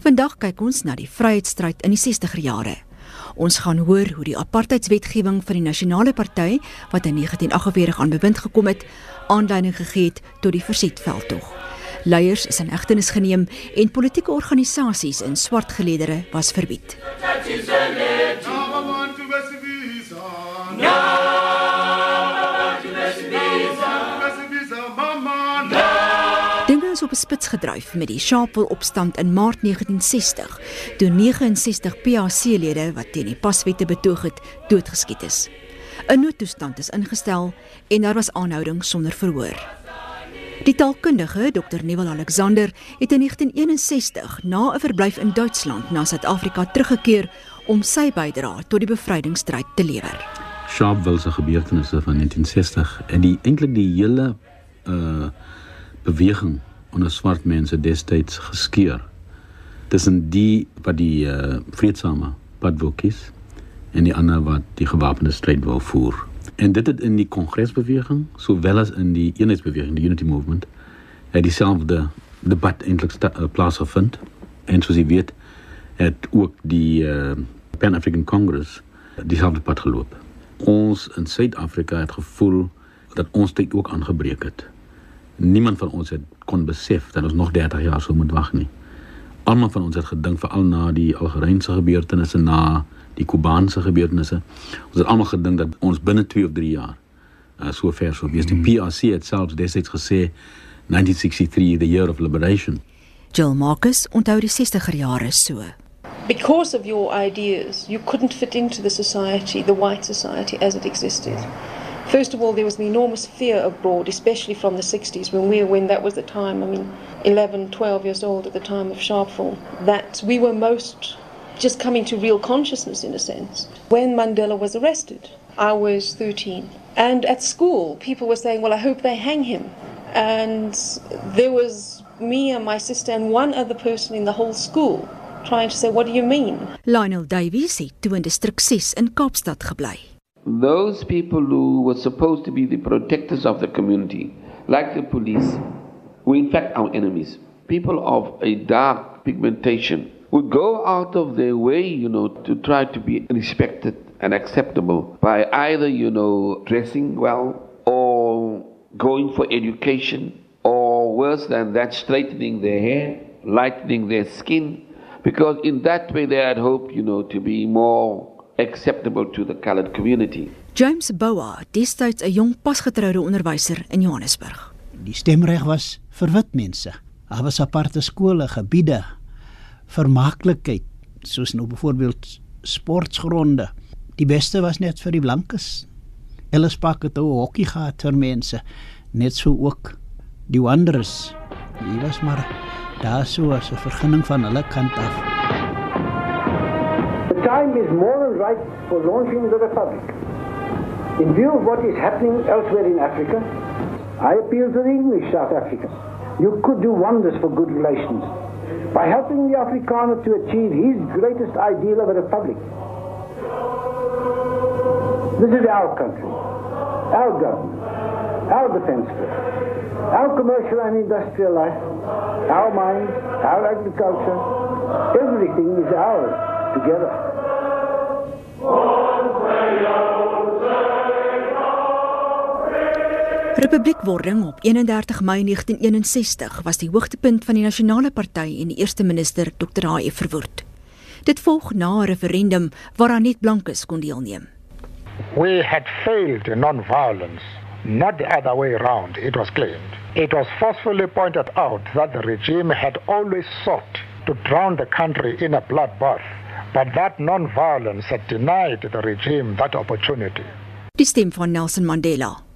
Vandag kyk ons na die vryheidsstryd in die 60er jare. Ons gaan hoor hoe die apartheidswetgewing van die Nasionale Party wat in 1948 aan bewind gekom het, aanleiding gegee het tot die verzetveldtog. Leiers is in hegtenis geneem en politieke organisasies in swart geleedere was verbied. Dinge op 'n spits gedryf met die Sharpeville opstand in Maart 1960, toe 69 PAC-lede wat teen die paswette betoog het, doodgeskiet is. 'n Noodtoestand is ingestel en daar was aanhouding sonder verhoor. Die taalkundige Dr. Neville Alexander het in 1961 na 'n verblyf in Duitsland na Suid-Afrika teruggekeer om sy bydrae tot die bevrydingsstryd te lewer. Sharpeville se gebeurtenisse van 1960 en die eintlik die hele uh beweging onder swart mense destyds geskeur. Tussen die wat die uh, vreedsame pad wil kies en die ander wat die gewapende stryd wil voer. En dit het in die kongresbeweging sowel as in die eenheidsbeweging, die Unity Movement, het dieselfde debat eintlik uh, plaasgevind. En soos jy weet, het ook die uh, Pan African Congress dieselfde pad geloop. Ons in Suid-Afrika het gevoel dat ons tyd ook aangebreek het niemand van ons het kon besef dat ons nog 30 jaar sou moet wag nie. Almal van ons het gedink veral na die Algerynse gebeurtenisse na die Kubaanse gebeurtenisse. Ons het almal gedink dat ons binne 2 of 3 jaar uh, so ver sou wees. Die hmm. PRC het selfs destyds gesê 1963 the year of liberation. Jill Marcus onthou die 60er jare so. Because of your ideas, you couldn't fit into the society, the white society as it existed. First of all, there was an enormous fear abroad, especially from the 60s when we when that was the time. I mean, 11, 12 years old at the time of Sharpeville. That we were most just coming to real consciousness in a sense. When Mandela was arrested, I was 13, and at school, people were saying, "Well, I hope they hang him," and there was me and my sister and one other person in the whole school trying to say, "What do you mean?" Lionel Davies het toe in distrik 6 in Kaapstad gebly. Those people who were supposed to be the protectors of the community, like the police, were in fact our enemies. People of a dark pigmentation would go out of their way, you know, to try to be respected and acceptable by either, you know, dressing well or going for education or worse than that, straightening their hair, lightening their skin, because in that way they had hoped, you know, to be more acceptable to the colored community. James Bowa, destyds 'n jong pasgetroude onderwyser in Johannesburg. Die stemreg was vir wit mense. Daar was aparte skole, gebiede, vermaaklikheid, soos nou byvoorbeeld sportgronde. Die beste was net vir die blankes. Ellis Park het 'n hokkie gehad vir mense, net so ook die Wanderers. Hier was maar daar so 'n vergunning van hulle kant af time is more right for launching the Republic. In view of what is happening elsewhere in Africa, I appeal to the English South Africa. You could do wonders for good relations by helping the Afrikaner to achieve his greatest ideal of a republic. This is our country, our government, our defense force, our commercial and industrial life, our mines, our agriculture, everything is ours together. Republiekwording op 31 Mei 1961 was die hoogtepunt van die nasionale party en die eerste minister Dr. H.F. Verwoerd. Dit volg na 'n referendum waaraan net blankes kon deelneem. We had failed in non-violence, not the other way around, it was claimed. It was forcefully pointed out that the regime had always sought to drown the country in a bloodbath but that non-violence had denied the regime that opportunity. Die stem van Nelson Mandela.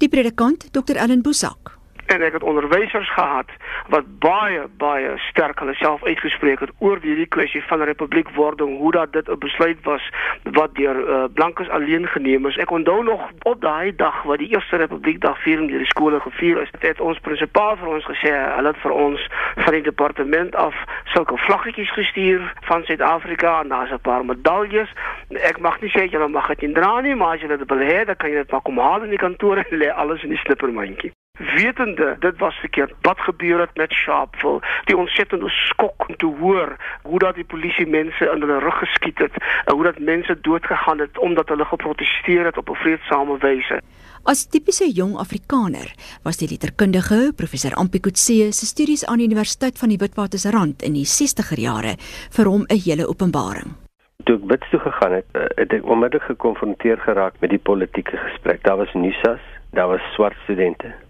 Die predikant Dr. Ellen Busak en ek het onderwysers gehad wat baie baie sterk hulle self uitgespreek het oor hierdie kwessie van republiekwording hoe dat dit 'n besluit was wat deur uh, blankes alleen geneem is. Ek onthou nog op daai dag wat die eerste republiekdag viering deur die skole gevier is het ons prinsipaal vir ons gesê hulle het vir ons van die departement af sulke vlaggetjies gestuur van Suid-Afrika en daar's 'n paar medaljes. Ek mag nie sê julle mag dit nie dra nie maar as julle dit wil hê dan kan jy dit maar kom haal in die kantoor en lê alles in die slippermandjie wetende dit was verkeerd wat gebeur het met Sharpeville die ontsettende skok toe hoor hoe dat die polisie mense in hulle rug geskiet het en hoe dat mense doodgegaan het omdat hulle geprotesteer het op 'n vreedsame wyse. As tipiese jong Afrikaner was die letterkundige professor Ampikutse se studies aan die Universiteit van die Witwatersrand in die 60er jare vir hom 'n hele openbaring. Toe ek wits toe gegaan het, eh, het ek onmiddellik gekonfronteer geraak met die politieke gesprek. Daar was NUSAS, daar was swart studente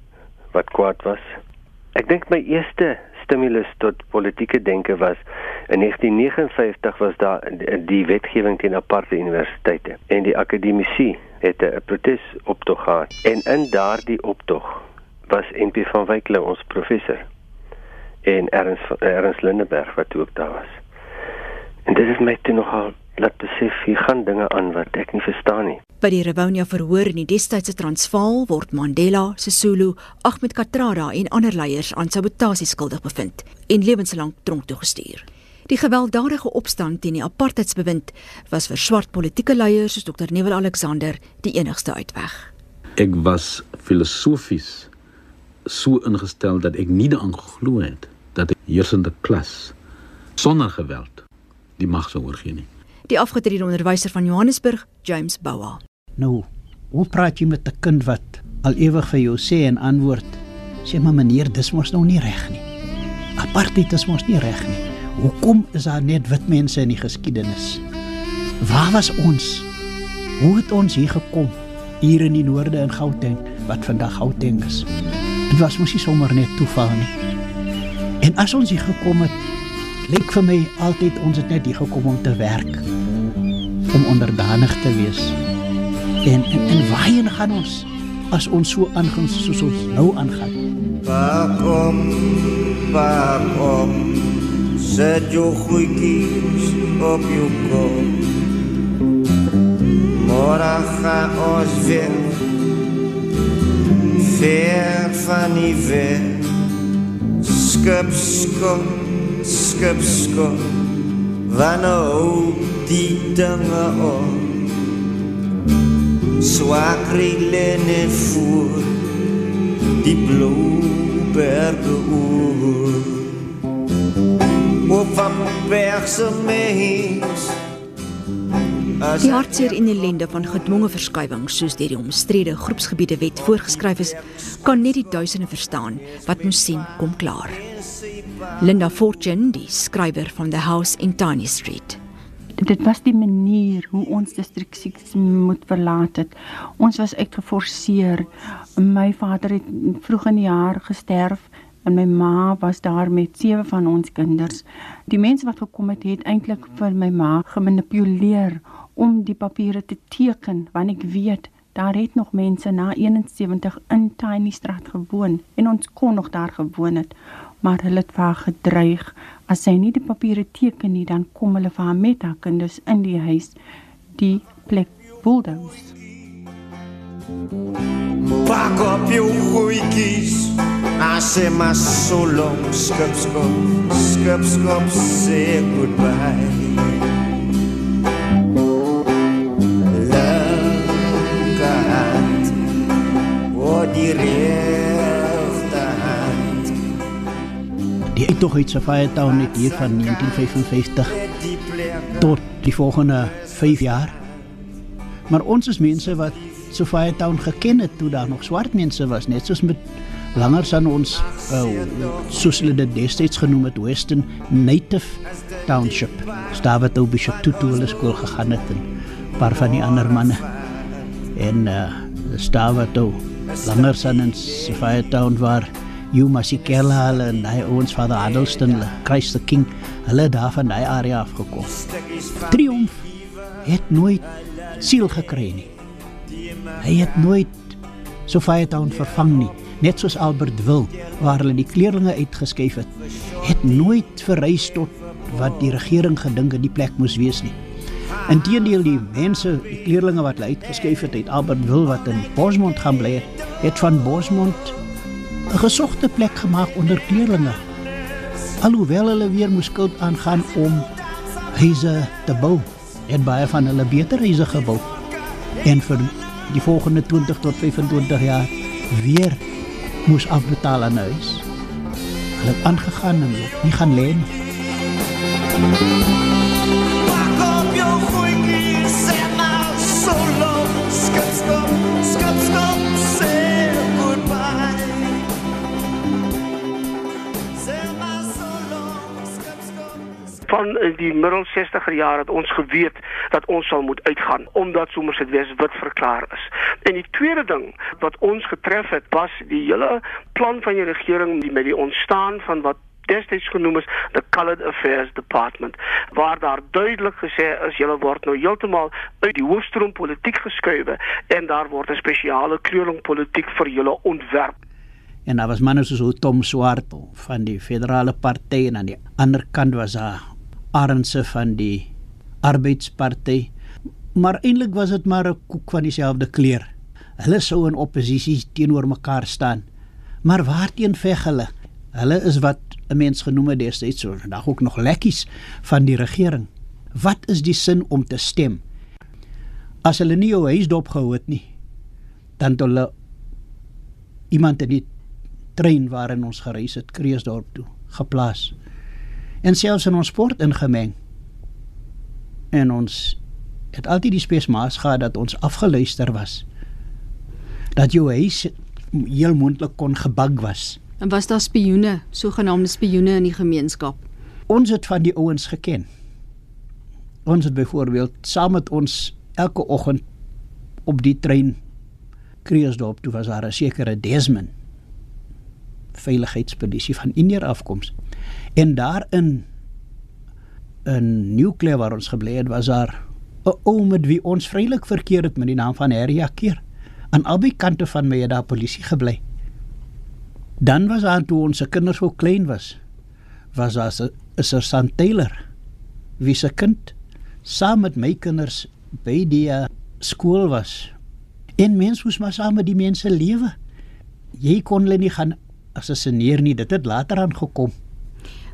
wat kwaad was. Ek dink my eerste stimulus tot politieke denke was in 1959 was daar die wetgewing teen aparte universiteite en die akademici het 'n protesoptog gehad en in daardie optog was NP van Wyk lê ons professor en Ernst Ernst Lindenberg wat ook daar was. En dit is my toe nogal laat besef hier gaan dinge aan wat ek nie verstaan nie. By die Rewonia verhoor in die destydse Transvaal word Mandela, Sisulu, Ahmed Kathrada en ander leiers aan sabotasie skuldig bevind en lewenslank tronk toe gestuur. Die gewelddadige opstand teen die apartheidsbewind was vir swart politieke leiers soos Dr. Neville Alexander die enigste uitweg. Ek was filosofies so ingestel dat ek nie daaraan geglo het dat die heersende klas sonder geweld die mag sou oorgee nie. Die afgetrede onderwyser van Johannesburg, James Bowa. Nou, hoe praat jy met 'n kind wat al ewig vir jou sê en antwoord? Sê maar meneer, dis mos nou nie reg nie. Apartheid is mos nie reg nie. Hoekom is daar net wit mense in die geskiedenis? Waar was ons? Hoe het ons hier gekom? Hier in die noorde in Gauteng, wat vandag Gauteng is. Dit was mos nie sommer net toeval nie. En as ons hier gekom het, lyk vir my altyd ons het net hier gekom om te werk, om onderdanig te wees. En en, en waarheen gaan ons as ons so aangaan soos ons nou aangaan? Pakom, pakom. Zet je goedjes op je kop. Morgen gaan ons weer ver van die weg. Skip, skop, skip, skop. Wanneer hou die dinge op? Swak rilene voer die blauwe bergen oer op van bergse mens. Die hartseer en ellende van gedwonge verskywings soos deur die omstrede groepsgebiede wet voorgeskryf is, kan net die duisende verstaan wat moes sien kom klaar. Linda Fortune, die skrywer van The House in Tiny Street. Dit was die manier hoe ons distrik 6 moet verlaat het. Ons was uitgeforseer. My vader het vroeg in die jaar gesterf en my ma was daar met sewe van ons kinders. Die mense wat gekom het, het eintlik vir my ma gemanipuleer om die papiere te teken want ek weet daar het nog mense na 71 in Tiny Straat gewoon en ons kon nog daar gewoon het maar hulle het vir gedreig. As sy nie die papiere teken nie dan kom hulle vir haar met haar kinders in die huis die plek bulldoze Pak op jou goeikies Asse maar so long skip skop skip skop say goodbye Die uittog uit Safaya Town het hier van 1955 tot die volgende 5 jaar. Maar ons is mense wat Safaya Town geken het toe daar nog swart mense was, net soos met langer aan ons uh, soos hulle dit destyds genoem het Western Native Township. Stawe toe Bishop Tutu hulle skool gegaan het en paar van die ander manne. En uh stawe toe langer aan in Safaya Town waar You Masikela hulle en hy ons vader Adelston, Christ the King, hulle daar van daai area afgekom. Triomf het nooit siel gekry nie. Hy het nooit Sofia Town vervang nie, net soos Albert wil waar hulle die kleerlinge uitgeskuif het, het nooit verrys tot wat die regering gedink het die plek moes wees nie. Inteendeel die mense, die kleerlinge wat hulle uitgeskuif het, het Albert wil wat in Bosmont gaan bly het, van Bosmont 'n gesogte plek gemaak onder kleerlinge. Alhoewel hulle weer moes skuld aangaan om huise te bou, het baie van hulle beter huise gebou. En vir die volgende 20 tot 25 jaar weer moes afbetaal aan huis. Hulle het aangegaan en nie gaan lê nie. Van die middel 60er jare het ons geweet dat ons sal moet uitgaan omdat Somerset West wit verklaar is. En die tweede ding wat ons getref het was die hele plan van die regering die met die ontstaan van wat destyds genoem is the Colored Affairs Department waar daar duidelik gesê is julle word nou heeltemal uit die hoofstroom politiek geskuif en daar word 'n spesiale kleuring politiek vir julle ontwerp en daar was manne soos Tom Swart van die federale party en aan die ander kant was daar Arendse van die arbeidsparty maar eintlik was dit maar 'n koek van dieselfde kleur hulle sou in oppositie teenoor mekaar staan maar waarteen veg hulle hulle is wat 'n mens genoem het destyds so vandag ook nog lekkies van die regering. Wat is die sin om te stem? As hulle nie jou huis dopgehou het nie, dan het hulle iemand in die trein waarin ons gereis het Kreeusdorp toe geplaas. En selfs in ons sport ingemeng. En ons het altyd die spesmaas gehad dat ons afgeluister was. Dat jou huis heel moontlik kon gebug was. En was daar spioene, sogenaamde spioene in die gemeenskap? Ons het van die ouens geken. Ons het byvoorbeeld saam met ons elke oggend op die trein Kreeusdorp toe was daar 'n sekere Desmond veiligheidspolisie van Indiër afkoms. En daarin 'n nuclear waar ons gebly het was daar 'n ou met wie ons vrylik verkeer het met die naam van Harry Akir. Aan albei kante van my het daar polisie gebly. Dan was aan toe ons se kinders so klein was, was daar 'n sergeant Taylor wie se kind saam met my kinders by die uh, skool was. En mens moes maar saam met die mense lewe. Jy kon hulle nie gaan assassineer nie, dit het later aan gekom.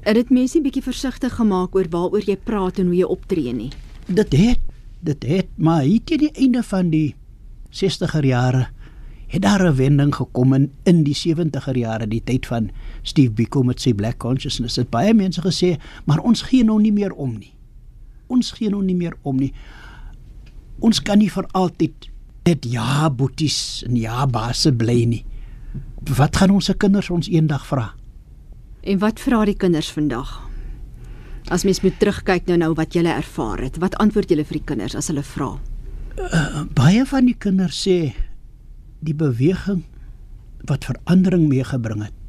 Het dit mense 'n bietjie versigtig gemaak oor waaroor jy praat en hoe jy optree nie? Dit het, dit het, maar hier teen die einde van die 60er jare het daar 'n wending gekom in in die 70er jare die tyd van Steve Biko met sy black consciousness. Het baie mense gesê maar ons gee nou nie meer om nie. Ons gee nou nie meer om nie. Ons kan nie vir altyd net ja boeties en ja basse bly nie. Wat gaan ons se kinders ons eendag vra en wat vra die kinders vandag? As mens moet terugkyk nou nou wat jy ervaar het wat antwoord jy vir die kinders as hulle vra? Uh, baie van die kinders sê die beweging wat verandering meegebring het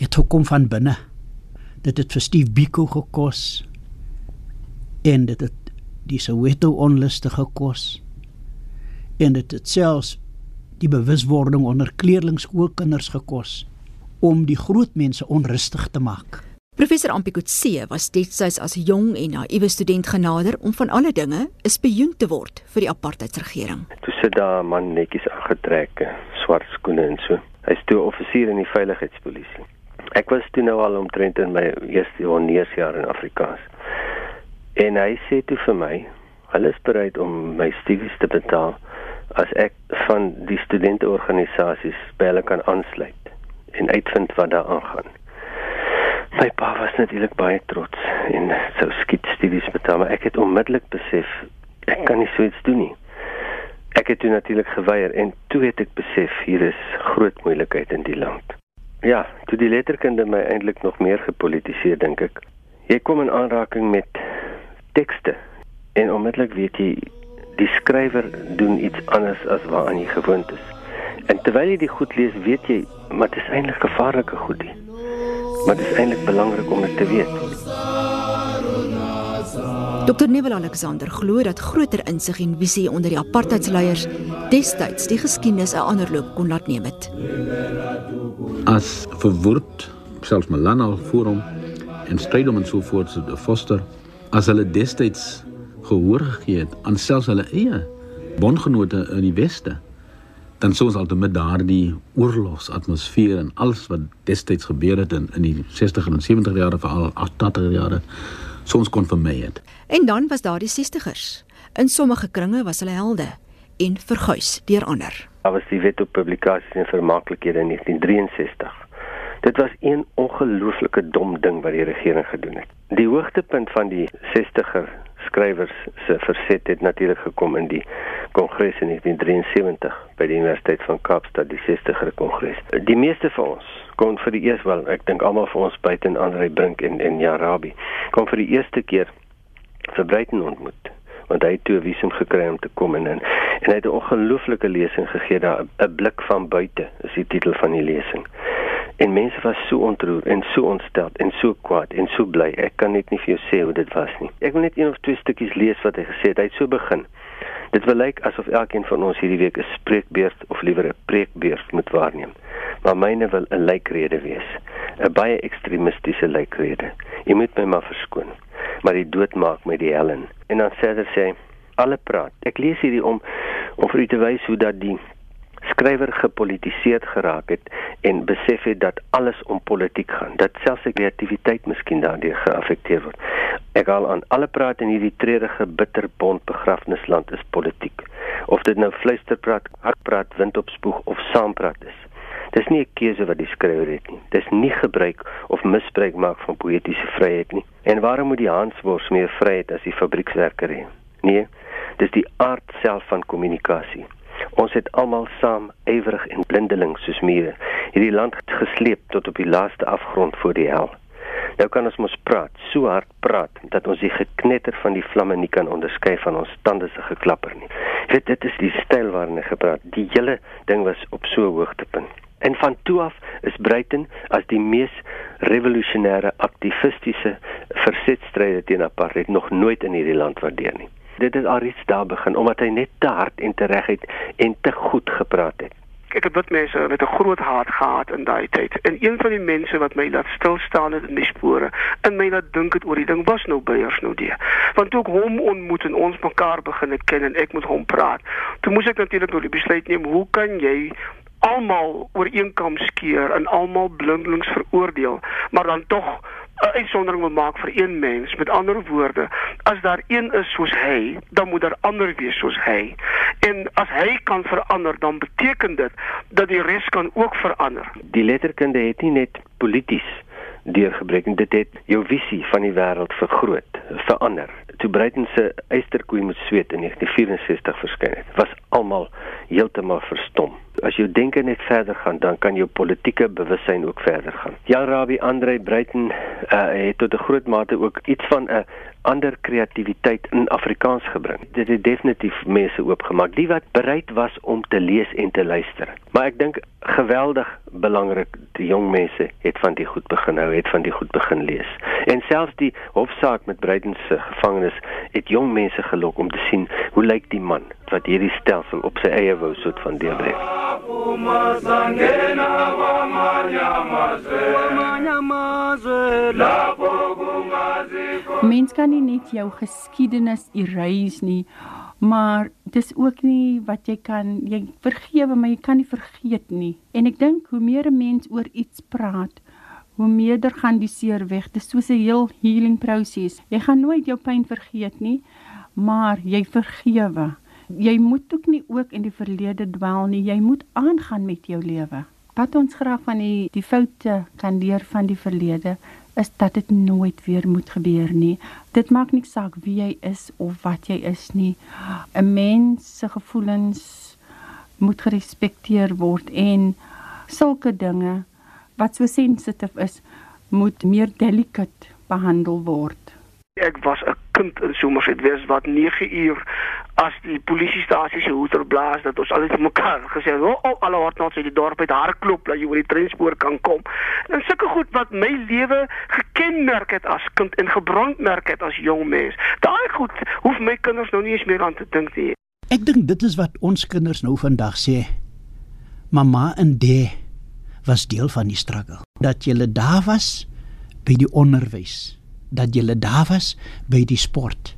het gekom van binne. Dit het vir Steve Biko gekos en dit het die Soweto onluste gekos en dit het selfs die bewuswording onder kleerlingskoolkinders gekos om die groot mense onrustig te maak Professor Ampikotse was destyds as 'n jong en naïewe student genader om van alle dinge 'n spioen te word vir die apartheidsregering. Toe sit daar 'n man netjies aangetrek, swart skoene en so. Hy's toe offisier in die veiligheidspolisie. Ek was toe nou al omtrent in my eerste honeursjaar in Afrikaans. En hy sê toe vir my, hulle is bereid om my studies te betaal as ek van die studenteorganisasies by hulle kan aansluit en uitvind wat daar aangaan. My pa was natuurlik baie trots en sou skiet studies betaal, maar ek het onmiddellik besef ek kan nie so iets doen nie. Ek het toe natuurlik geweier en toe het ek besef hier is groot moeilikheid in die land. Ja, toe die letterkunde my eintlik nog meer gepolitiseer dink ek. Jy kom in aanraking met tekste en onmiddellik weet jy die skrywer doen iets anders as waaraan jy gewoond is. En terwyl jy die goed lees, weet jy maar dit is eintlik gevaarlike goed. Die maar dit is eintlik belangrik om dit te weet. Dr Nebel Alexander glo dat groter insig en visie onder die apartheidsleiers destyds die geskiedenis 'n ander loop kon laat neem het. As verwoord selfs Malana Forum en Strydom en so voort se so Foster as hulle destyds gehoor gegee het aan selfs hulle eie bondgenote in die weste dan sou ons al met daardie oorlogsatmosfeer en alles wat destyds gebeur het in in die 60er en 70er jare veral 80er jare sou ons kon vermy het. En dan was daar die 60ers. In sommige kringe was hulle helde en verguis deur ander. Daar was die wet op publikasies en vermaaklikhede in 1963. Dit was een ongelooflike dom ding wat die regering gedoen het. Die hoogtepunt van die 60er skrywers se verset het natuurlik gekom in die kongres in 1973 by die Universiteit van Kaapstad, die 60er kongres. Die meeste van ons kon vir die eers wel, ek dink almal van ons buite in Andre Brink en en Jarabi, Kom vir die eerste keer vir Breiten ontmoet want hy het toe 'n visum gekry om te kom en en hy het 'n ongelooflike lesing gegee daar 'n blik van buite is die titel van die lesing. En mense was so ontroer en so ontstel en so kwaad en so bly. Ek kan net nie vir jou sê hoe dit was nie. Ek wil net een of twee stukkies lees wat hy gesê het. Hy het so begin. Dit wil lyk asof elkeen van ons hierdie week 'n spreekbeurt of liewer 'n preekbeurt moet waarneem. Maar myne wil 'n lykrede wees. 'n Baie ekstremistiese lykrede. Jy moet my maar verskoon. Maar die dood maak my die hel in. En dan sê hy alle praat. Ek lees hierdie om om vir u te wys hoe dat die skrywer gepolitiseerd geraak het en besef het dat alles om politiek gaan. Dat selfs sy kreatiwiteit miskien daardeur geaffekteer word. Ek al aan alle praat in hierdie treurige bitterbond begrafnisland is politiek. Of dit nou fluisterpraat, hartpraat, windopspoeg of saampraat is. Dis nie 'n keuse wat die skrywer het nie. Dis nie gebruik of misbruik maak van poëtiese vryheid nie. En waarom moet die Hansbos meer vryheid as die fabriekswerker hê? Nee, dis die aard self van kommunikasie. Ons het almal saam ywerig en blindeling soos mure hierdie land gesleep tot op die laaste afgrond voor die hel. Nou kan ons mos praat, so hard praat dat ons die geknetter van die vlamme nie kan onderskei van ons tande se geklapper nie. Jy weet dit is die styl waarin hy gepraat. Die hele ding was op so 'n hoogtepunt. En van toe af is Bruiten as die mees revolusionêre aktivistiese versetstryder teen apartheid nog nooit in hierdie land waardeer nie dit het alreeds daar begin omdat hy net te hard en te reg het en te goed gepraat het. Ek het wit mense met 'n groot hart gehad in daai tyd. En een van die mense wat my laat stil staan het in die spore en my laat dink het oor die ding was nou Beyers nou die. Want toe ek hom ontmoet en ons mekaar begin ken en ek met hom praat, toe moes ek natuurlik nou die besluit neem, hoe kan jy almal ooreenkom skeer en almal blindelings veroordeel, maar dan tog 'n uitsondering wil maak vir een mens. Met ander woorde, as daar een is soos hy, dan moet daar ander wees soos hy. En as hy kan verander, dan beteken dit dat die res kan ook verander. Die letterkunde het nie net polities deurgebreek en dit het jou visie van die wêreld vergroot, verander. Toe Breiten se eysterkoei met sweet in 1964 verskyn het, was almal heeltemal verstom as jou denke net verder gaan, dan kan jou politieke bewussyn ook verder gaan. Jan Rabie Andre Breiten uh, het tot 'n groot mate ook iets van 'n ander kreatiwiteit in Afrikaans gebring. Dit het definitief mense oopgemaak, die wat bereid was om te lees en te luister. Maar ek dink geweldig belangrik, die jong mense het van die goed begin hou, het van die goed begin lees. En selfs die hofsaak met Breiten se gevangenes het jong mense gelok om te sien hoe lyk die man wat hierdie stelsel op sy eie wou soort van deurbreek. Mens kan nie net jou geskiedenis erase nie, maar dis ook nie wat jy kan jy vergewe maar jy kan nie vergeet nie. En ek dink hoe meer 'n mens oor iets praat, hoe meerder gaan die seer weg. Dis soos 'n heel healing proses. Jy gaan nooit jou pyn vergeet nie, maar jy vergewe jy moet ook nie ook in die verlede dwaal nie. Jy moet aangaan met jou lewe. Wat ons graag van die die foute kan leer van die verlede is dat dit nooit weer moet gebeur nie. Dit maak nie saak wie jy is of wat jy is nie. 'n Mens se gevoelens moet gerespekteer word en sulke dinge wat so sensitief is, moet meer delicate behandel word. Ek was 'n kind in Somerset West wat 9 uur as die polisiestasie se hoeter blaas dat ons al net mekaar gesê het, "O, oh, alle hart nou sê die dorp het hardloop dat jy oor die treinspoor kan kom." En sulke goed wat my lewe gekenmerk het as kind en gebrandmerk het as jong mens. Daai goed hoef my kinders nou nie eens meer aan te dink nie. Ek dink dit is wat ons kinders nou vandag sê. Mamma en de was deel van die struggle. Dat jy daar was by die onderwys dat julle daar was by die sport.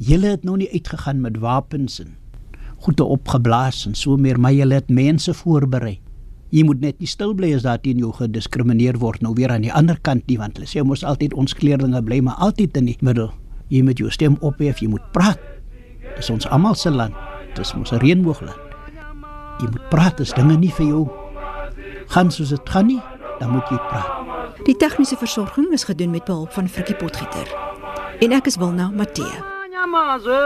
Julle het nou nie uitgegaan met wapens en goede opgeblaas en so meer, maar julle het mense voorberei. Jy moet net nie stil bly as daar teen jou gediskrimineer word nou weer aan die ander kant nie want hulle sê ons altyd ons kleerlinge bly maar altyd in die middel. Jy moet jou stem ophef, jy moet praat. Dis ons almal se land. Dis ons reënboogland. Jy moet praat as dinge nie vir jou gaan soos dit gaan nie, dan moet jy praat. Die tegniese versorging is gedoen met behulp van Frikkie Potgieter. En ek is Wilna amazwe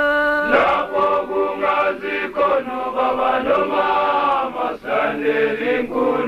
lapho kungazikhona baba nomama sandelinkulu